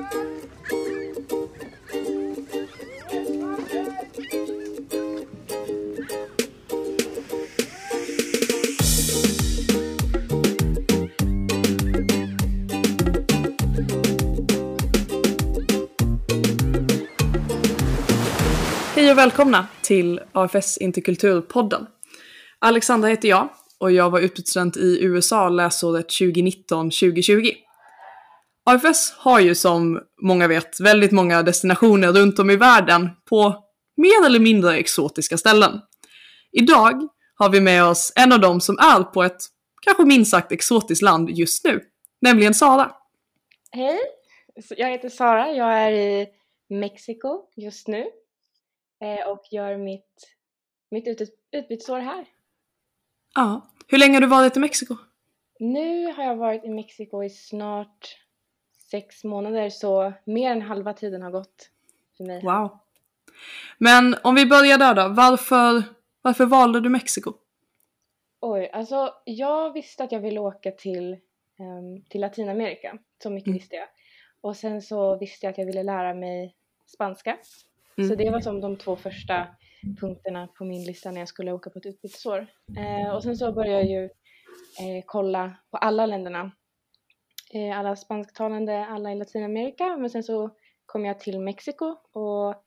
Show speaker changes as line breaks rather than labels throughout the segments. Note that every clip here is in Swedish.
Hej och välkomna till AFS Interkulturpodden. Alexandra heter jag och jag var utbytesstudent i USA läsåret 2019-2020. AFS har ju som många vet väldigt många destinationer runt om i världen på mer eller mindre exotiska ställen. Idag har vi med oss en av dem som är på ett kanske minst sagt exotiskt land just nu, nämligen Sara.
Hej, jag heter Sara. Jag är i Mexiko just nu eh, och gör mitt, mitt utbytesår här.
Ja. Hur länge har du varit i Mexiko?
Nu har jag varit i Mexiko i snart sex månader så mer än halva tiden har gått för mig.
Wow. Men om vi börjar där då, varför, varför valde du Mexiko?
Oj, alltså jag visste att jag ville åka till, um, till Latinamerika, så mycket mm. visste jag. Och sen så visste jag att jag ville lära mig spanska. Mm. Så det var som de två första punkterna på min lista när jag skulle åka på ett utbytesår. Eh, och sen så började jag ju eh, kolla på alla länderna. Eh, alla spansktalande, alla i Latinamerika. Men sen så kom jag till Mexiko och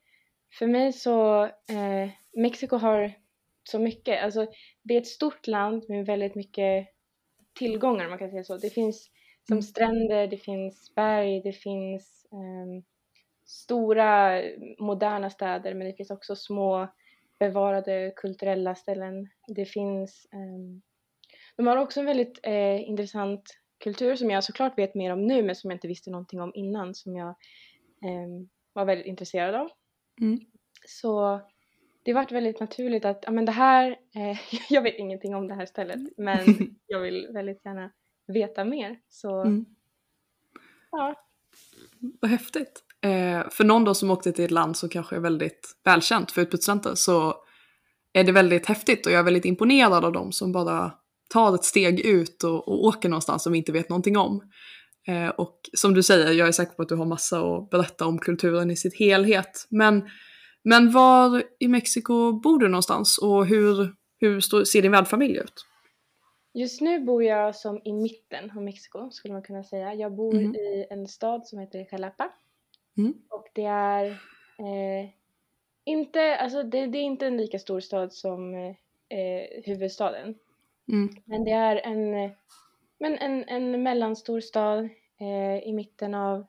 för mig så, eh, Mexiko har så mycket, alltså det är ett stort land med väldigt mycket tillgångar man kan säga så. Det finns som mm. stränder, det finns berg, det finns um, stora moderna städer men det finns också små bevarade kulturella ställen. Det finns, um, de har också en väldigt uh, intressant kultur som jag såklart vet mer om nu men som jag inte visste någonting om innan som jag um, var väldigt intresserad av. Mm. Så det varit väldigt naturligt att, ja men det här, eh, jag vet ingenting om det här stället men jag vill väldigt gärna veta mer. Så mm. ja.
Vad häftigt. Eh, för någon då som åkte till ett land som kanske är väldigt välkänt för utbytesstudenter så är det väldigt häftigt och jag är väldigt imponerad av dem som bara tar ett steg ut och, och åker någonstans som vi inte vet någonting om. Eh, och som du säger, jag är säker på att du har massa att berätta om kulturen i sitt helhet. Men, men var i Mexiko bor du någonstans och hur, hur ser din värdfamilj ut?
Just nu bor jag som i mitten av Mexiko skulle man kunna säga. Jag bor mm. i en stad som heter Jalapa. Mm. Och det är eh, inte, alltså det, det, är inte en lika stor stad som eh, huvudstaden. Mm. Men det är en, men en, en mellanstor stad eh, i mitten av,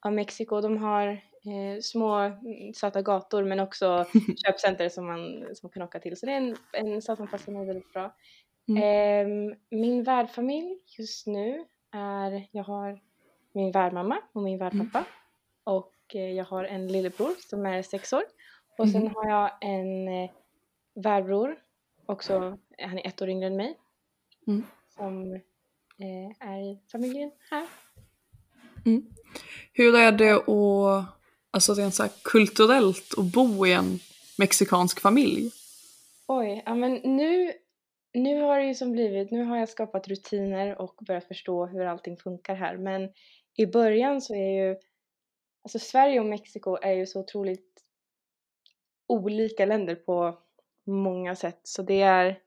av Mexiko. De har eh, små mm, söta gator men också köpcenter som man, som man kan åka till. Så det är en, en stad som passar mig väldigt bra. Mm. Eh, min värdfamilj just nu är, jag har min värdmamma och min värdpappa mm. och eh, jag har en lillebror som är sex år och sen mm. har jag en eh, värdbror också, han är ett år yngre än mig mm. som eh, är i familjen här.
Mm. Hur är det att, alltså rent så här, kulturellt att bo i en mexikansk familj?
Oj, ja men nu nu har det ju som blivit, nu har jag skapat rutiner och börjat förstå hur allting funkar här men i början så är ju, alltså Sverige och Mexiko är ju så otroligt olika länder på många sätt så det är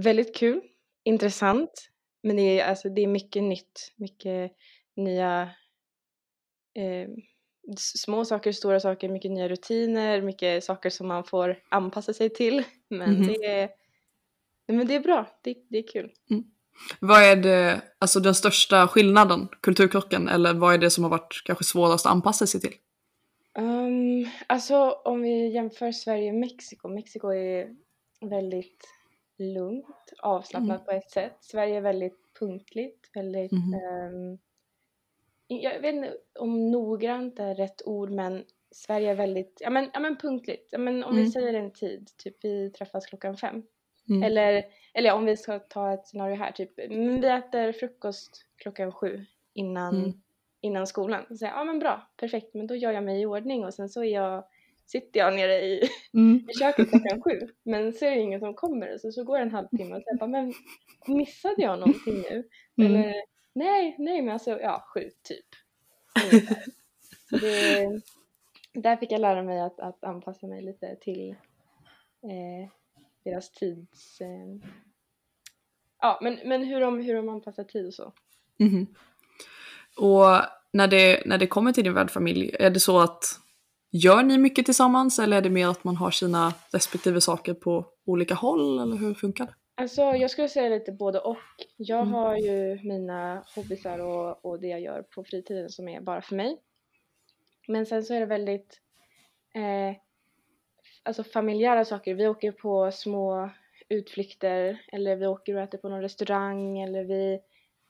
väldigt kul, intressant men det är, alltså, det är mycket nytt, mycket nya eh, små saker, stora saker, mycket nya rutiner, mycket saker som man får anpassa sig till men mm det är men det är bra, det, det är kul. Mm.
Vad är det, alltså den största skillnaden, kulturkrocken, eller vad är det som har varit kanske svårast att anpassa sig till?
Um, alltså om vi jämför Sverige och Mexiko, Mexiko är väldigt lugnt, avslappnat mm. på ett sätt. Sverige är väldigt punktligt, väldigt mm. um, jag vet inte om noggrant är rätt ord men Sverige är väldigt, ja men, ja, men punktligt. Ja, men om mm. vi säger en tid, typ vi träffas klockan fem. Mm. Eller, eller om vi ska ta ett scenario här, typ vi äter frukost klockan sju innan, mm. innan skolan. Så säger ja men bra, perfekt, men då gör jag mig i ordning och sen så är jag, sitter jag nere i, mm. i köket klockan sju. Men så är det ingen som kommer så, så går det en halvtimme och så bara, men missade jag någonting nu? Mm. Eller nej, nej men alltså ja, sju typ. det, där fick jag lära mig att, att anpassa mig lite till eh, deras tids... Eh, ja, men, men hur, de, hur de anpassar tid och så.
Mm. Och när det, när det kommer till din värdfamilj, är det så att gör ni mycket tillsammans eller är det mer att man har sina respektive saker på olika håll eller hur funkar det?
Alltså jag skulle säga lite både och. Jag mm. har ju mina hobbysar och, och det jag gör på fritiden som är bara för mig. Men sen så är det väldigt eh, alltså familjära saker. Vi åker på små utflykter eller vi åker och äter på någon restaurang eller vi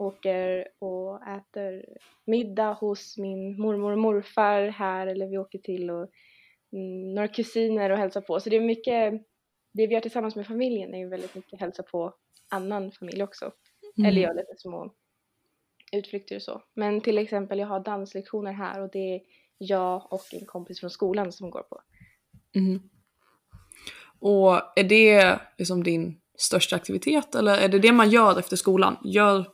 åker och äter middag hos min mormor och morfar här eller vi åker till och, mm, några kusiner och hälsar på. Så det är mycket, det vi gör tillsammans med familjen är ju väldigt mycket hälsa på annan familj också. Mm. Eller göra lite små utflykter och så. Men till exempel jag har danslektioner här och det är jag och en kompis från skolan som går på.
Mm. Och är det liksom din största aktivitet eller är det det man gör efter skolan? Gör,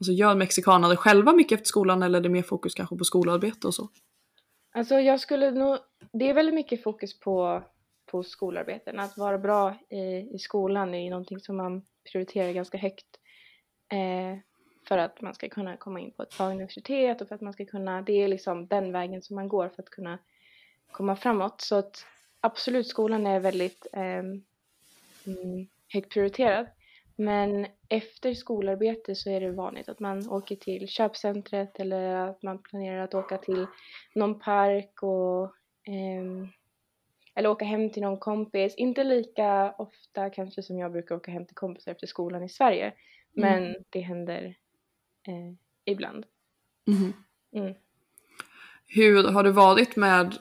alltså gör mexikanare själva mycket efter skolan eller är det mer fokus kanske på skolarbete och så?
Alltså jag skulle nog, det är väldigt mycket fokus på, på skolarbeten. Att vara bra i, i skolan är ju någonting som man prioriterar ganska högt. Eh, för att man ska kunna komma in på ett bra universitet och för att man ska kunna, det är liksom den vägen som man går för att kunna komma framåt. Så att absolut, skolan är väldigt eh, mm, högt prioriterad. Men efter skolarbete så är det vanligt att man åker till köpcentret eller att man planerar att åka till någon park och eh, eller åka hem till någon kompis. Inte lika ofta kanske som jag brukar åka hem till kompisar efter skolan i Sverige. Men mm. det händer eh, ibland.
Mm. Mm. Hur har det varit med,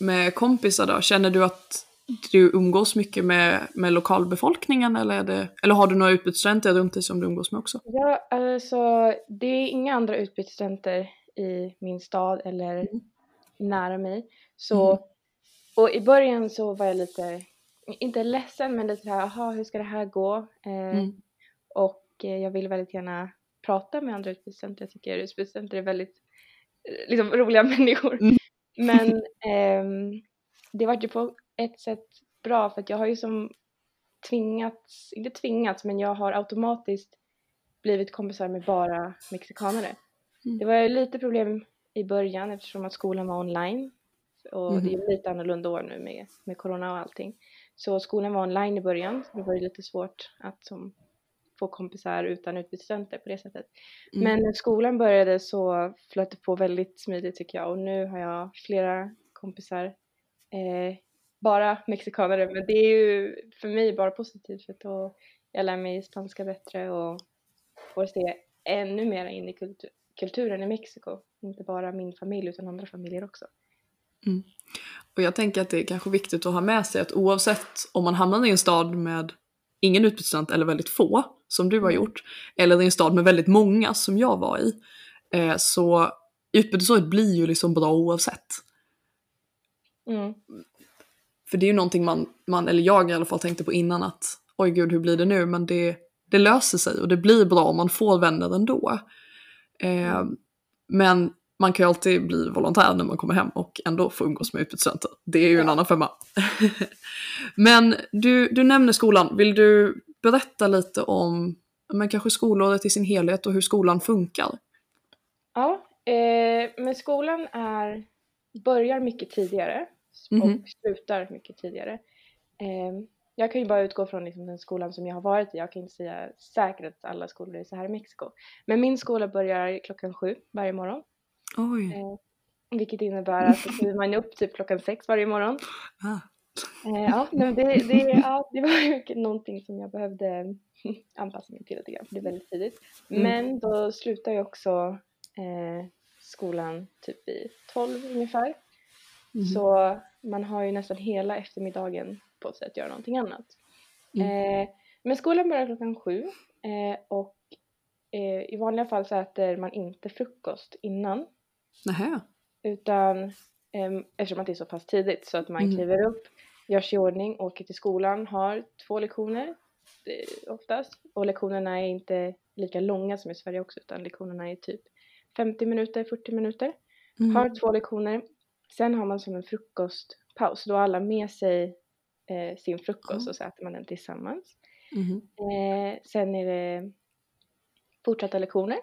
med kompisar då? Känner du att du umgås mycket med, med lokalbefolkningen eller, är det, eller har du några utbytesstudenter runt dig som du umgås med också?
Ja, alltså det är inga andra utbytesstudenter i min stad eller mm. nära mig. Så, mm. och i början så var jag lite, inte ledsen men lite såhär, jaha hur ska det här gå? Eh, mm. Och eh, jag vill väldigt gärna prata med andra utbytesstudenter. Jag tycker utbytesstudenter är väldigt eh, liksom, roliga människor. Mm. Men eh, det var ju på ett sätt bra för att jag har ju som tvingats, inte tvingats, men jag har automatiskt blivit kompisar med bara mexikanare. Mm. Det var lite problem i början eftersom att skolan var online och mm. det är lite annorlunda år nu med, med corona och allting. Så skolan var online i början, så det var ju lite svårt att som få kompisar utan utbytesstudenter på det sättet. Mm. Men när skolan började så flöt det på väldigt smidigt tycker jag och nu har jag flera kompisar, eh, bara mexikanare, men det är ju för mig bara positivt för då jag lär mig spanska bättre och får se ännu mer in i kultur kulturen i Mexiko. Inte bara min familj utan andra familjer också.
Mm. Och jag tänker att det är kanske viktigt att ha med sig att oavsett om man hamnar i en stad med ingen utbytesstudent eller väldigt få, som du har mm. gjort, eller i en stad med väldigt många som jag var i, eh, så utbytesåret blir ju liksom bra oavsett.
Mm.
För det är ju någonting man, man, eller jag i alla fall tänkte på innan att oj gud hur blir det nu? Men det, det löser sig och det blir bra om man får vänner ändå. Eh. Men man kan ju alltid bli volontär när man kommer hem och ändå få umgås med utbytesstudenter. Det är ju en annan femma. men du, du nämner skolan. Vill du berätta lite om men kanske skolåret i sin helhet och hur skolan funkar?
Ja, eh, men skolan är, börjar mycket tidigare mm -hmm. slutar mycket tidigare. Eh, jag kan ju bara utgå från liksom den skolan som jag har varit i. Jag kan inte säga säkert att alla skolor är så här i Mexiko. Men min skola börjar klockan sju varje morgon.
Oj. Eh,
vilket innebär att då kliver man upp typ klockan sex varje morgon.
Ah.
Eh, ja, det, det, ja, det var ju någonting som jag behövde anpassa mig till lite grann för det är väldigt tidigt. Mm. Men då slutar ju också eh, skolan typ i tolv ungefär. Mm. Så man har ju nästan hela eftermiddagen på sig att göra någonting annat. Mm. Eh, men skolan börjar klockan sju eh, och eh, i vanliga fall så äter man inte frukost innan.
Nähä.
Utan ehm, eftersom att det är så pass tidigt så att man mm. kliver upp, gör sig i ordning, åker till skolan, har två lektioner oftast. Och lektionerna är inte lika långa som i Sverige också utan lektionerna är typ 50 minuter, 40 minuter. mm. har två lektioner. Sen har man som en frukostpaus, då har alla med sig eh, sin frukost och så äter man den tillsammans.
Mm.
Eh, sen är det fortsatta lektioner.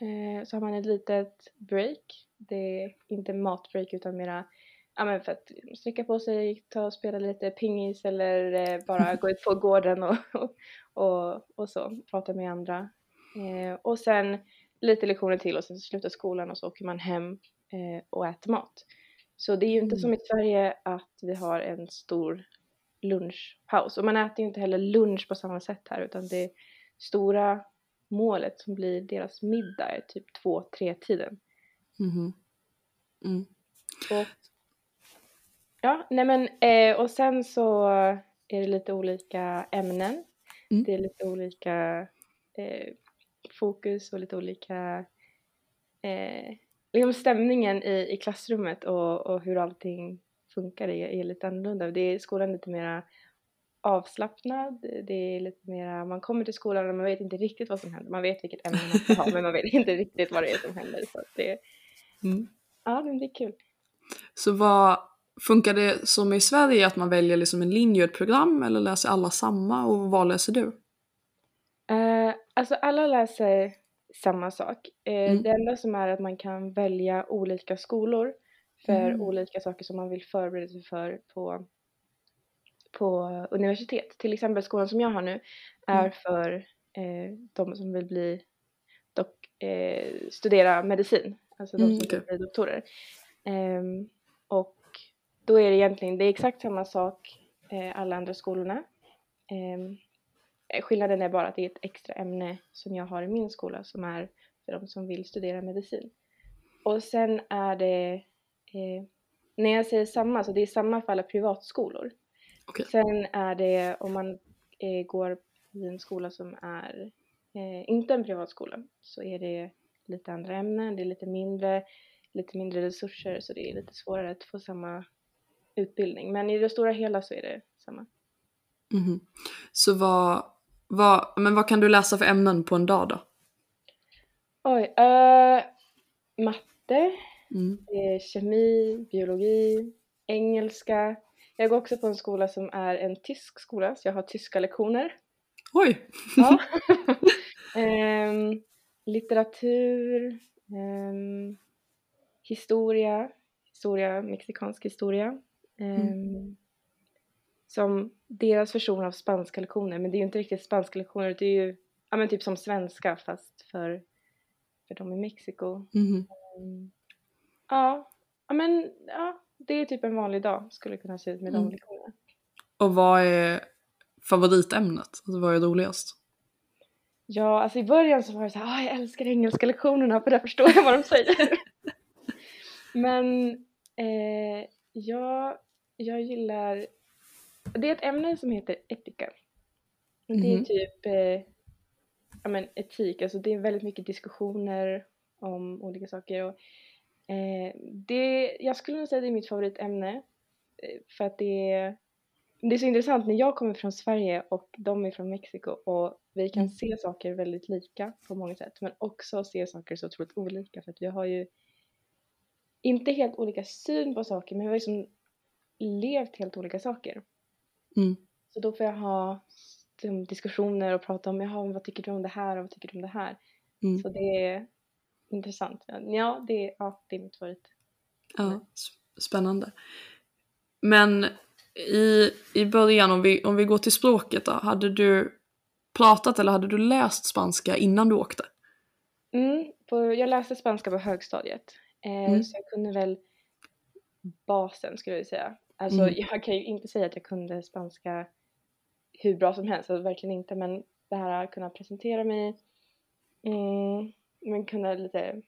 Eh, så har man ett litet break. Det är inte matbreak utan mera ja, men för att sträcka på sig, ta och spela lite pingis eller eh, bara gå ut på gården och, och, och, så, prata med andra. Eh, och sen lite lektioner till och sen slutar skolan och så åker man hem eh, och äter mat. Så det är ju inte mm. som i Sverige att vi har en stor lunchpaus. Och man äter ju inte heller lunch på samma sätt här utan det stora målet som blir deras middag är typ två, tre tiden.
Mm. Mm.
Och, ja, nej men eh, och sen så är det lite olika ämnen. Mm. Det är lite olika eh, fokus och lite olika eh, liksom stämningen i, i klassrummet och, och hur allting funkar är, är lite annorlunda. Det är skolan lite mera avslappnad, det är lite mera, man kommer till skolan och man vet inte riktigt vad som händer. Man vet vilket ämne man ska ha men man vet inte riktigt vad det är som händer. Så det, mm. Ja, det är kul.
Så vad, funkar det som i Sverige att man väljer liksom en linje och ett program eller läser alla samma och vad läser du?
Uh, alltså alla läser samma sak. Uh, mm. Det enda som är att man kan välja olika skolor för mm. olika saker som man vill förbereda sig för på, på universitet. Till exempel skolan som jag har nu är mm. för uh, de som vill bli dock, studera medicin, alltså de mm, som okay. vill bli doktorer. Um, och då är det egentligen, det är exakt samma sak alla andra skolorna. Eh, skillnaden är bara att det är ett extra ämne som jag har i min skola som är för de som vill studera medicin. Och sen är det, eh, när jag säger samma, så det är samma för alla privatskolor. Okay. Sen är det om man eh, går i en skola som är eh, inte en privatskola så är det lite andra ämnen, det är lite mindre, lite mindre resurser så det är lite svårare att få samma utbildning. Men i det stora hela så är det samma.
Mm. Så vad, vad, men vad kan du läsa för ämnen på en dag då?
Oj, uh, matte, mm. kemi, biologi, engelska. Jag går också på en skola som är en tysk skola, så jag har tyska lektioner.
Oj!
Ja. um, litteratur, um, historia, historia, mexikansk historia. Um, mm som deras version av spanska lektioner men det är ju inte riktigt spanska lektioner det är ju ja men typ som svenska fast för, för dem i Mexiko.
Mm.
Ja, ja men ja, det är typ en vanlig dag skulle kunna se ut med mm. de lektionerna.
Och vad är favoritämnet? Alltså vad är roligast?
Ja, alltså i början så var det så här, ah, jag älskar engelska lektionerna för där förstår jag vad de säger. men eh, jag, jag gillar det är ett ämne som heter etika. Det är mm. typ eh, ja, men etik, alltså det är väldigt mycket diskussioner om olika saker. Och, eh, det, jag skulle nog säga att det är mitt favoritämne eh, för att det är, det är så intressant när jag kommer från Sverige och de är från Mexiko och vi kan mm. se saker väldigt lika på många sätt men också se saker så otroligt olika för att vi har ju inte helt olika syn på saker men vi har liksom levt helt olika saker.
Mm.
Så då får jag ha diskussioner och prata om, jaha, vad tycker du om det här och vad tycker du om det här? Mm. Så det är intressant. Ja, det är, ja, det är mitt favorit.
Ja, spännande. Men i, i början, om vi, om vi går till språket då, hade du pratat eller hade du läst spanska innan du åkte?
Mm, på, jag läste spanska på högstadiet. Eh, mm. Så jag kunde väl basen skulle jag säga. Alltså mm. jag kan ju inte säga att jag kunde spanska hur bra som helst, alltså, verkligen inte men det här att kunna presentera mig, mm, men kunna lite,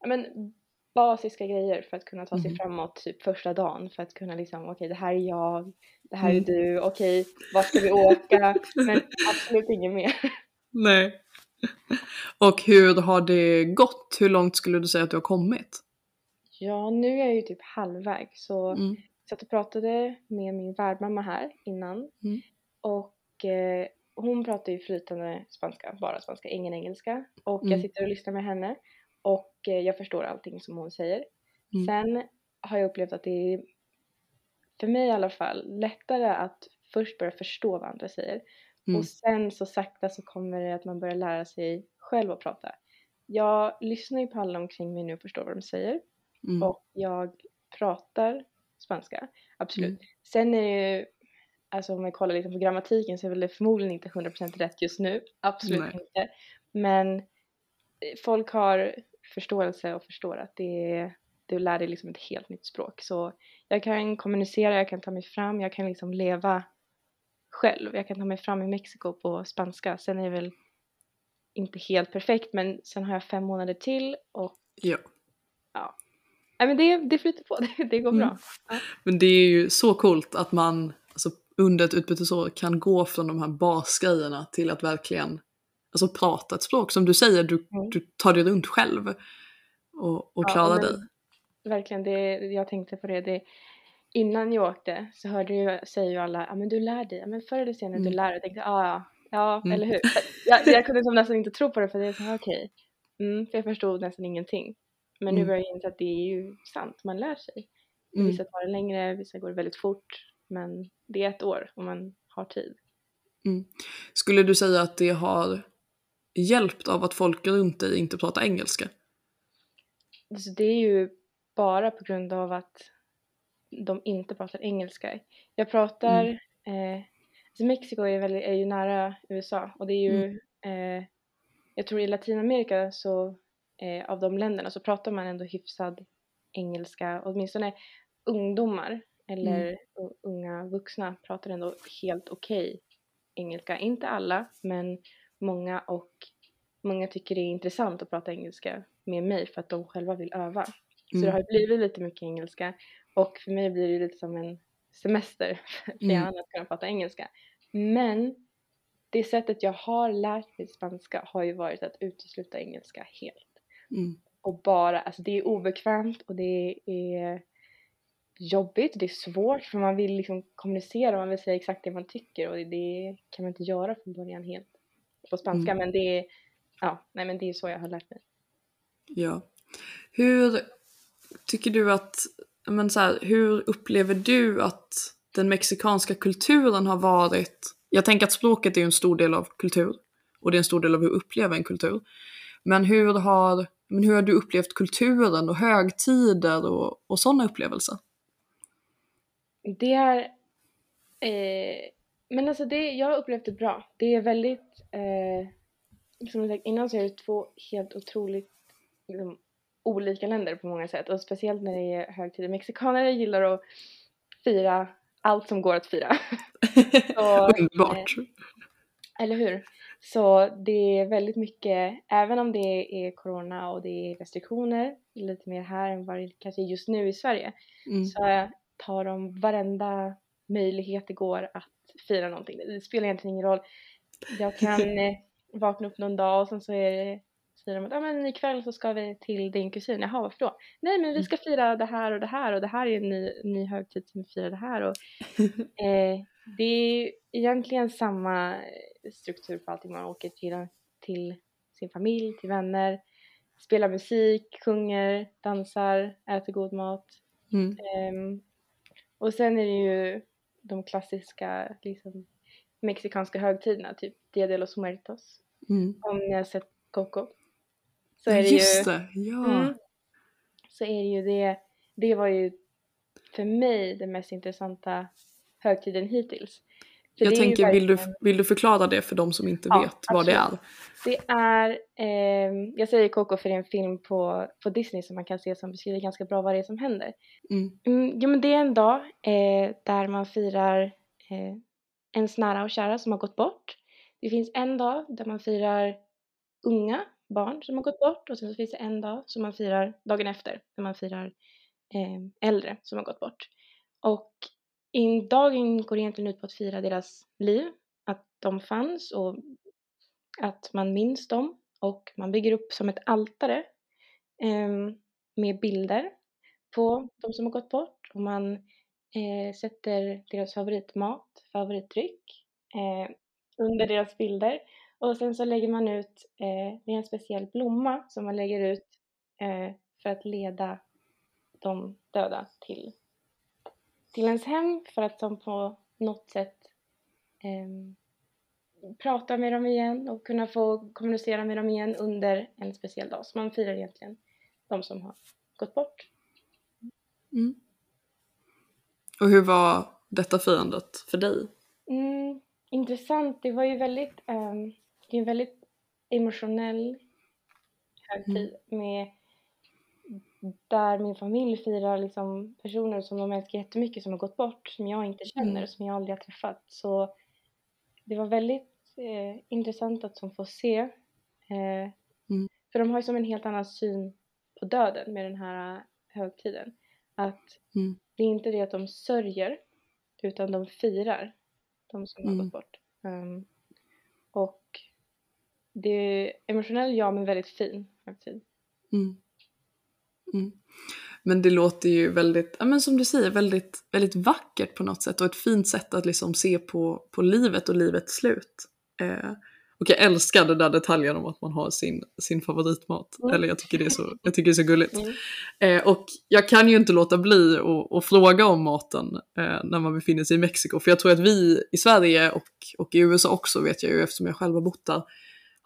ja men basiska grejer för att kunna ta sig mm. framåt typ första dagen för att kunna liksom okej okay, det här är jag, det här är mm. du, okej okay, vart ska vi åka? men absolut inget mer.
Nej. Och hur har det gått? Hur långt skulle du säga att du har kommit?
Ja, nu är jag ju typ halvväg så mm satt och pratade med min värdmamma här innan
mm.
och eh, hon pratar ju flytande spanska, bara spanska, ingen engelska och mm. jag sitter och lyssnar med henne och eh, jag förstår allting som hon säger.
Mm.
Sen har jag upplevt att det är, för mig i alla fall, lättare att först börja förstå vad andra säger.
Mm.
Och sen så sakta så kommer det att man börjar lära sig själv att prata. Jag lyssnar ju på alla omkring mig nu och förstår vad de säger.
Mm.
Och jag pratar spanska, absolut.
Mm.
Sen är det ju, alltså om man kollar lite på grammatiken så är väl det förmodligen inte 100% rätt just nu. Absolut
Nej.
inte. Men eh, folk har förståelse och förstår att det är, du lär dig liksom ett helt nytt språk. Så jag kan kommunicera, jag kan ta mig fram, jag kan liksom leva själv. Jag kan ta mig fram i Mexiko på spanska. Sen är det väl inte helt perfekt men sen har jag fem månader till och
Ja.
Nej men det, det flyter på, det, det går
Mm.
bra.
Men det är ju så coolt att man alltså, under ett utbytesår kan gå från de här basgrejerna till att verkligen alltså, prata ett språk. Som du säger, du,
Mm.
du tar dig runt själv och, och
Ja,
klarar
men-
dig.
Verkligen, det, jag tänkte på det. det innan jag åkte så hörde ju, säger ju alla, ja men du lär dig, men förr eller senare du
Mm.
lär dig. Jag tänkte, ah, ja, ja,
Mm.
eller hur. Jag, jag kunde liksom nästan inte tro på det för det är så här, okej. Mm, för jag förstod nästan ingenting. Men nu
Mm.
börjar jag inse att det är ju sant, man lär sig.
Mm.
Vissa tar det längre, vissa går det väldigt fort. Men det är ett år om man har tid.
Skulle du säga att det har hjälpt av att folk runt dig inte pratar engelska?
Så det är ju bara på grund av att de inte pratar engelska. Jag pratar, eh, alltså Mexiko är, väldigt, är ju nära USA och det är ju, eh, jag tror i Latinamerika så eh, av de länderna så pratar man ändå hyfsad engelska, åtminstone ungdomar eller u- unga vuxna pratar ändå helt okej engelska. Inte alla, men många och många tycker det är intressant att prata engelska med mig för att de själva vill öva. Så
Mm.
det har blivit lite mycket engelska och för mig blir det lite som en semester för
Mm.
hjärnan att kunna prata engelska. Men det sättet jag har lärt mig spanska har ju varit att utesluta engelska helt.
Mm.
Och bara, alltså det är obekvämt och det är jobbigt, det är svårt för man vill liksom kommunicera, man vill säga exakt det man tycker och det, kan man inte göra från början helt på spanska
Mm.
men det är, ja, nej men det är så jag har lärt mig.
Ja. Hur tycker du att, men så här, hur upplever du att den mexikanska kulturen har varit? Jag tänker att språket är en stor del av kultur och det är en stor del av hur vi upplever en kultur. Men hur har, men hur har du upplevt kulturen och högtider och, och sådana upplevelser?
Det är, eh, men alltså det, jag har upplevt det bra. Det är väldigt, eh, som jag sagt innan så är det två helt otroligt liksom, olika länder på många sätt och speciellt när det är högtider. Mexikaner gillar att fira allt som går att fira. Så,
Underbart.
Eller hur? Så det är väldigt mycket, även om det är corona och det är restriktioner, lite mer här än vad det kanske är just nu i Sverige,
Mm.
så tar de varenda möjlighet det går att fira någonting. Det spelar egentligen ingen roll. Jag kan eh, vakna upp någon dag och sen så är det, säger de att ah, men ikväll så ska vi till din kusin. Jaha, varför då? Nej men vi ska fira det här och det här och det här är en ny, ny högtid som vi firar det här. Och, eh, det är egentligen samma struktur på allting. Man åker till, till sin familj, till vänner, spelar musik, sjunger, dansar, äter god mat.
Mm.
Ehm, och sen är det ju de klassiska liksom, mexikanska högtiderna, typ Dia de los Muertos.
Mm.
Om ni har sett Coco. Så är det
Just
ju,
det, ja.
Mm. så är det ju det, det var ju för mig den mest intressanta högtiden hittills.
Jag tänker, vill du,
verkligen-
vill du förklara det för de som inte
Ja,
vet vad det är?
Det är, ehm, jag säger Coco för det är en film på, på Disney som man kan se som beskriver ganska bra vad det är som händer.
Mm.
Mm, jo men det är en dag eh, där man firar eh, ens nära och kära som har gått bort. Det finns en dag där man firar unga barn som har gått bort och sen så finns det en dag som man firar dagen efter, där man firar eh, äldre som har gått bort. Och in, dagen går egentligen ut på att fira deras liv, att de fanns och att man minns dem. Och man bygger upp som ett altare eh, med bilder på de som har gått bort. Och man eh, sätter deras favoritmat, favoritdryck eh, under deras bilder. Och sen så lägger man ut, eh, det är en speciell blomma som man lägger ut eh, för att leda de döda till, till ens hem för att de på något sätt eh, prata med dem igen och kunna få kommunicera med dem igen under en speciell dag. Så man firar egentligen de som har gått bort.
Mm. Och hur var detta firandet för dig?
Mm, intressant. Det var ju väldigt, um, det är en väldigt emotionell högtid mm. med där min familj firar liksom personer som de älskar jättemycket som har gått bort, som jag inte känner, mm. som jag aldrig har träffat. Så det var väldigt eh, intressant att som få se. Eh, mm. För de har ju som en helt annan syn på döden med den här högtiden. Att mm. det är inte det att de sörjer utan de firar de som har gått mm. bort. Um, och det är emotionell ja men väldigt fin högtid.
Mm. Mm. Men det låter ju väldigt, ja, men som du säger, väldigt, väldigt vackert på något sätt och ett fint sätt att liksom se på, på livet och livets slut. Eh, och jag älskar den där detaljen om att man har sin, sin favoritmat. Mm. Eller jag tycker, det är så, jag tycker det är så gulligt. Mm. Eh, och jag kan ju inte låta bli att fråga om maten eh, när man befinner sig i Mexiko. För jag tror att vi i Sverige och, och i USA också vet jag ju eftersom jag själv har bott där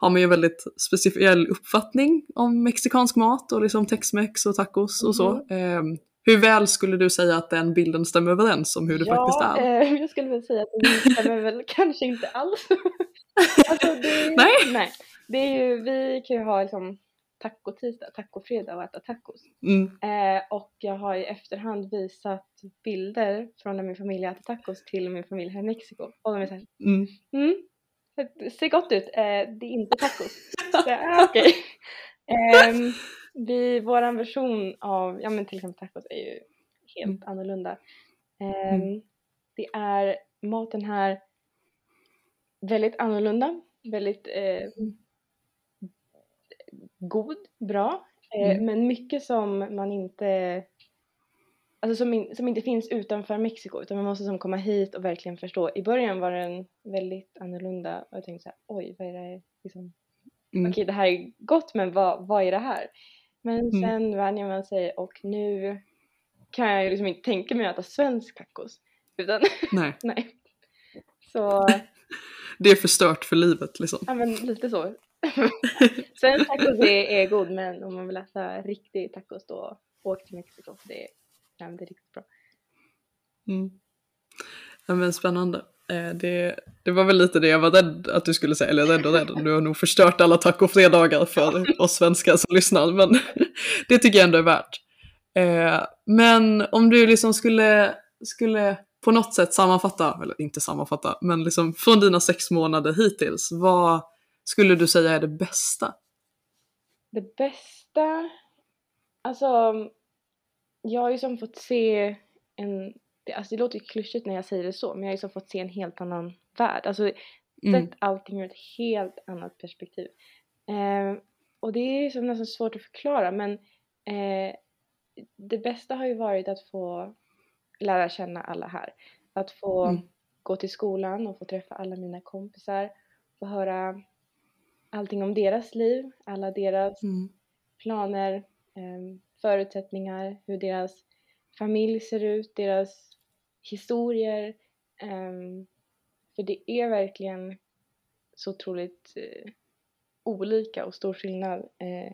har man ju en väldigt speciell uppfattning om mexikansk mat och liksom tex-mex och tacos och så. Eh, hur väl skulle du säga att den bilden stämmer överens om hur det
ja,
faktiskt är?
Eh, jag skulle väl säga att den stämmer väl kanske inte alls. alltså, det,
nej.
nej. Det är ju, vi kan ju ha liksom tacotisdag, tacofredag och äta tacos. Mm. Eh, och jag har i efterhand visat bilder från när min familj äter tacos till min familj här i Mexiko. Och de är såhär, mm. mm, det ser gott ut, eh, det är inte tacos. Okej. Okay. Eh, vi, våran version av, ja men till exempel tacos är ju helt mm. annorlunda. Eh, mm. Det är maten här väldigt annorlunda, väldigt eh, god, bra, eh, mm. men mycket som man inte Alltså som, in, som inte finns utanför Mexiko utan man måste som komma hit och verkligen förstå. I början var den väldigt annorlunda och jag tänkte så här, oj vad är det liksom mm. Okej det här är gott men vad, vad är det här? Men mm. sen vänjer man sig och nu kan jag liksom inte tänka mig att äta svensk tacos. Utan
nej.
nej. Så
det är förstört för livet liksom.
Ja men lite så. Svensk tacos är, är god men om man vill äta riktig tacos då åk till Mexiko för det, ja, det är riktigt bra.
Mm. Ja men spännande. Eh, det, det var väl lite det jag var rädd att du skulle säga, eller rädd och rädd, du har nog förstört alla tacofredagar för oss svenskar som lyssnar, men det tycker jag ändå är värt. Eh, men om du liksom skulle, skulle på något sätt sammanfatta, eller inte sammanfatta, men liksom från dina sex månader hittills, vad skulle du säga är det bästa?
Det bästa? Alltså, jag har ju som fått se en, alltså det låter ju klyschigt när jag säger det så, men jag har ju som fått se en helt annan värld. Alltså mm. sett allting ur ett helt annat perspektiv. Eh, och det är som nästan svårt att förklara men eh, det bästa har ju varit att få lära känna alla här. Att få mm. gå till skolan och få träffa alla mina kompisar, få höra allting om deras liv, alla deras mm. planer, förutsättningar, hur deras familj ser ut, deras historier. Eh, för det är verkligen så otroligt eh, olika och stor skillnad eh,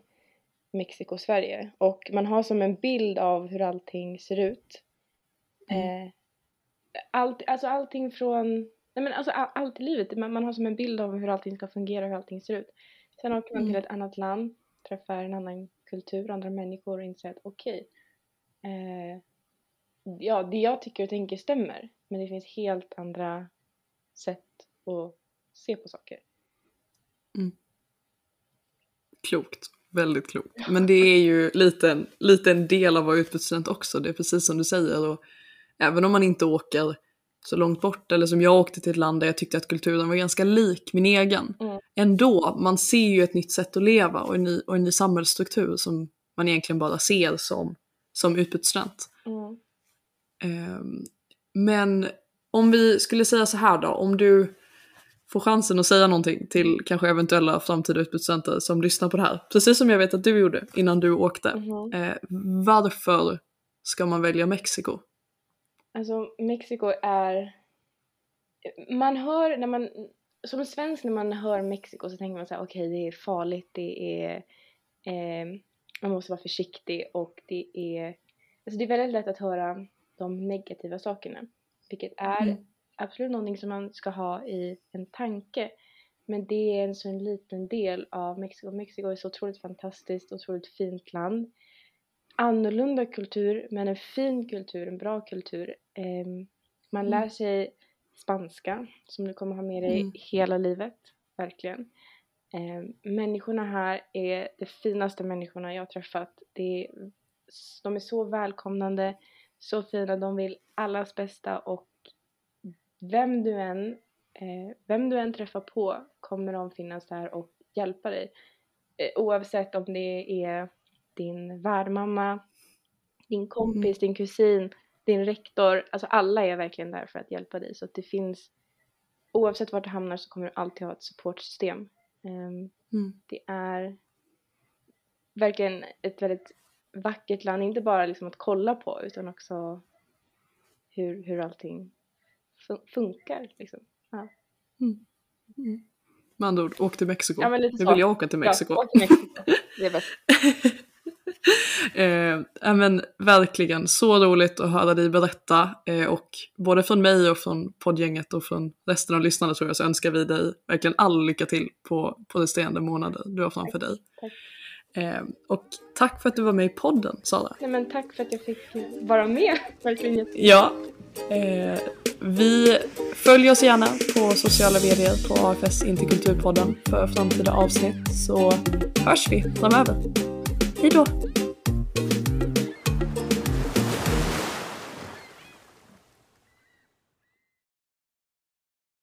Mexiko och Sverige. Och man har som en bild av hur allting ser ut Mm. Eh, allt, alltså allting från, nej men alltså all, allt i livet, man, man har som en bild av hur allting ska fungera, hur allting ser ut. Sen åker man mm. till ett annat land, träffar en annan kultur, andra människor och inser att okej, okay, eh, ja det jag tycker och tänker stämmer, men det finns helt andra sätt att se på saker.
Mm. Klokt. Väldigt klokt. Men det är ju lite, lite en del av att vara utbytesstudent också. Det är precis som du säger. Och även om man inte åker så långt bort, eller som jag åkte till ett land där jag tyckte att kulturen var ganska lik min egen. Mm. Ändå, man ser ju ett nytt sätt att leva och en ny, och en ny samhällsstruktur som man egentligen bara ser som, som utbytesstudent. Mm. Um, men om vi skulle säga så här då, om du, få chansen att säga någonting till kanske eventuella framtida utbytesstudenter som lyssnar på det här. Precis som jag vet att du gjorde innan du åkte.
Mhm.
Eh, varför ska man välja Mexiko?
Alltså Mexiko är... Man hör när man... Som svensk när man hör Mexiko så tänker man så här, okej det är farligt, det är... Eh, man måste vara försiktig och det är... Alltså det är väldigt lätt att höra de negativa sakerna. Vilket är
Mm.
absolut någonting som man ska ha i en tanke. Men det är en så en liten del av Mexiko. Mexiko är så otroligt fantastiskt, otroligt fint land. Annorlunda kultur, men en fin kultur, en bra kultur. Ehm, man
Mm.
lär sig spanska, som du kommer ha med dig
Mm.
hela livet. Verkligen. Ehm, människorna här är de finaste människorna jag har träffat. Det är, de är så välkomnande, så fina, de vill allas bästa och vem du än, eh, vem du än träffar på kommer de finnas där och hjälpa dig. Eh, oavsett om det är din värdmamma, din kompis, din kusin, din rektor. Alltså alla är verkligen där för att hjälpa dig. Så att det finns, oavsett vart du hamnar så kommer du alltid ha ett supportsystem. Ehm,
Mm.
det är verkligen ett väldigt vackert land, inte bara liksom att kolla på utan också hur, hur allting fun- funkar. Liksom. Ja.
Med andra ord, åk till Mexiko.
Ja, men lite
nu vill jag åka till Mexiko.
Ja, åk till Mexiko. Det är bäst.
Eh, men verkligen så roligt att höra dig berätta eh, och både från mig och från poddgänget och från resten av lyssnarna tror jag så önskar vi dig verkligen all lycka till på, på resterande månader du har framför dig.
tack.
Eh, och tack för att du var med i podden Sara.
Nej, men tack för att jag fick vara med. Verkligen
Ja, eh, vi följer oss gärna på sociala medier på AFS Interkulturpodden för framtida avsnitt så hörs vi framöver. Hej då!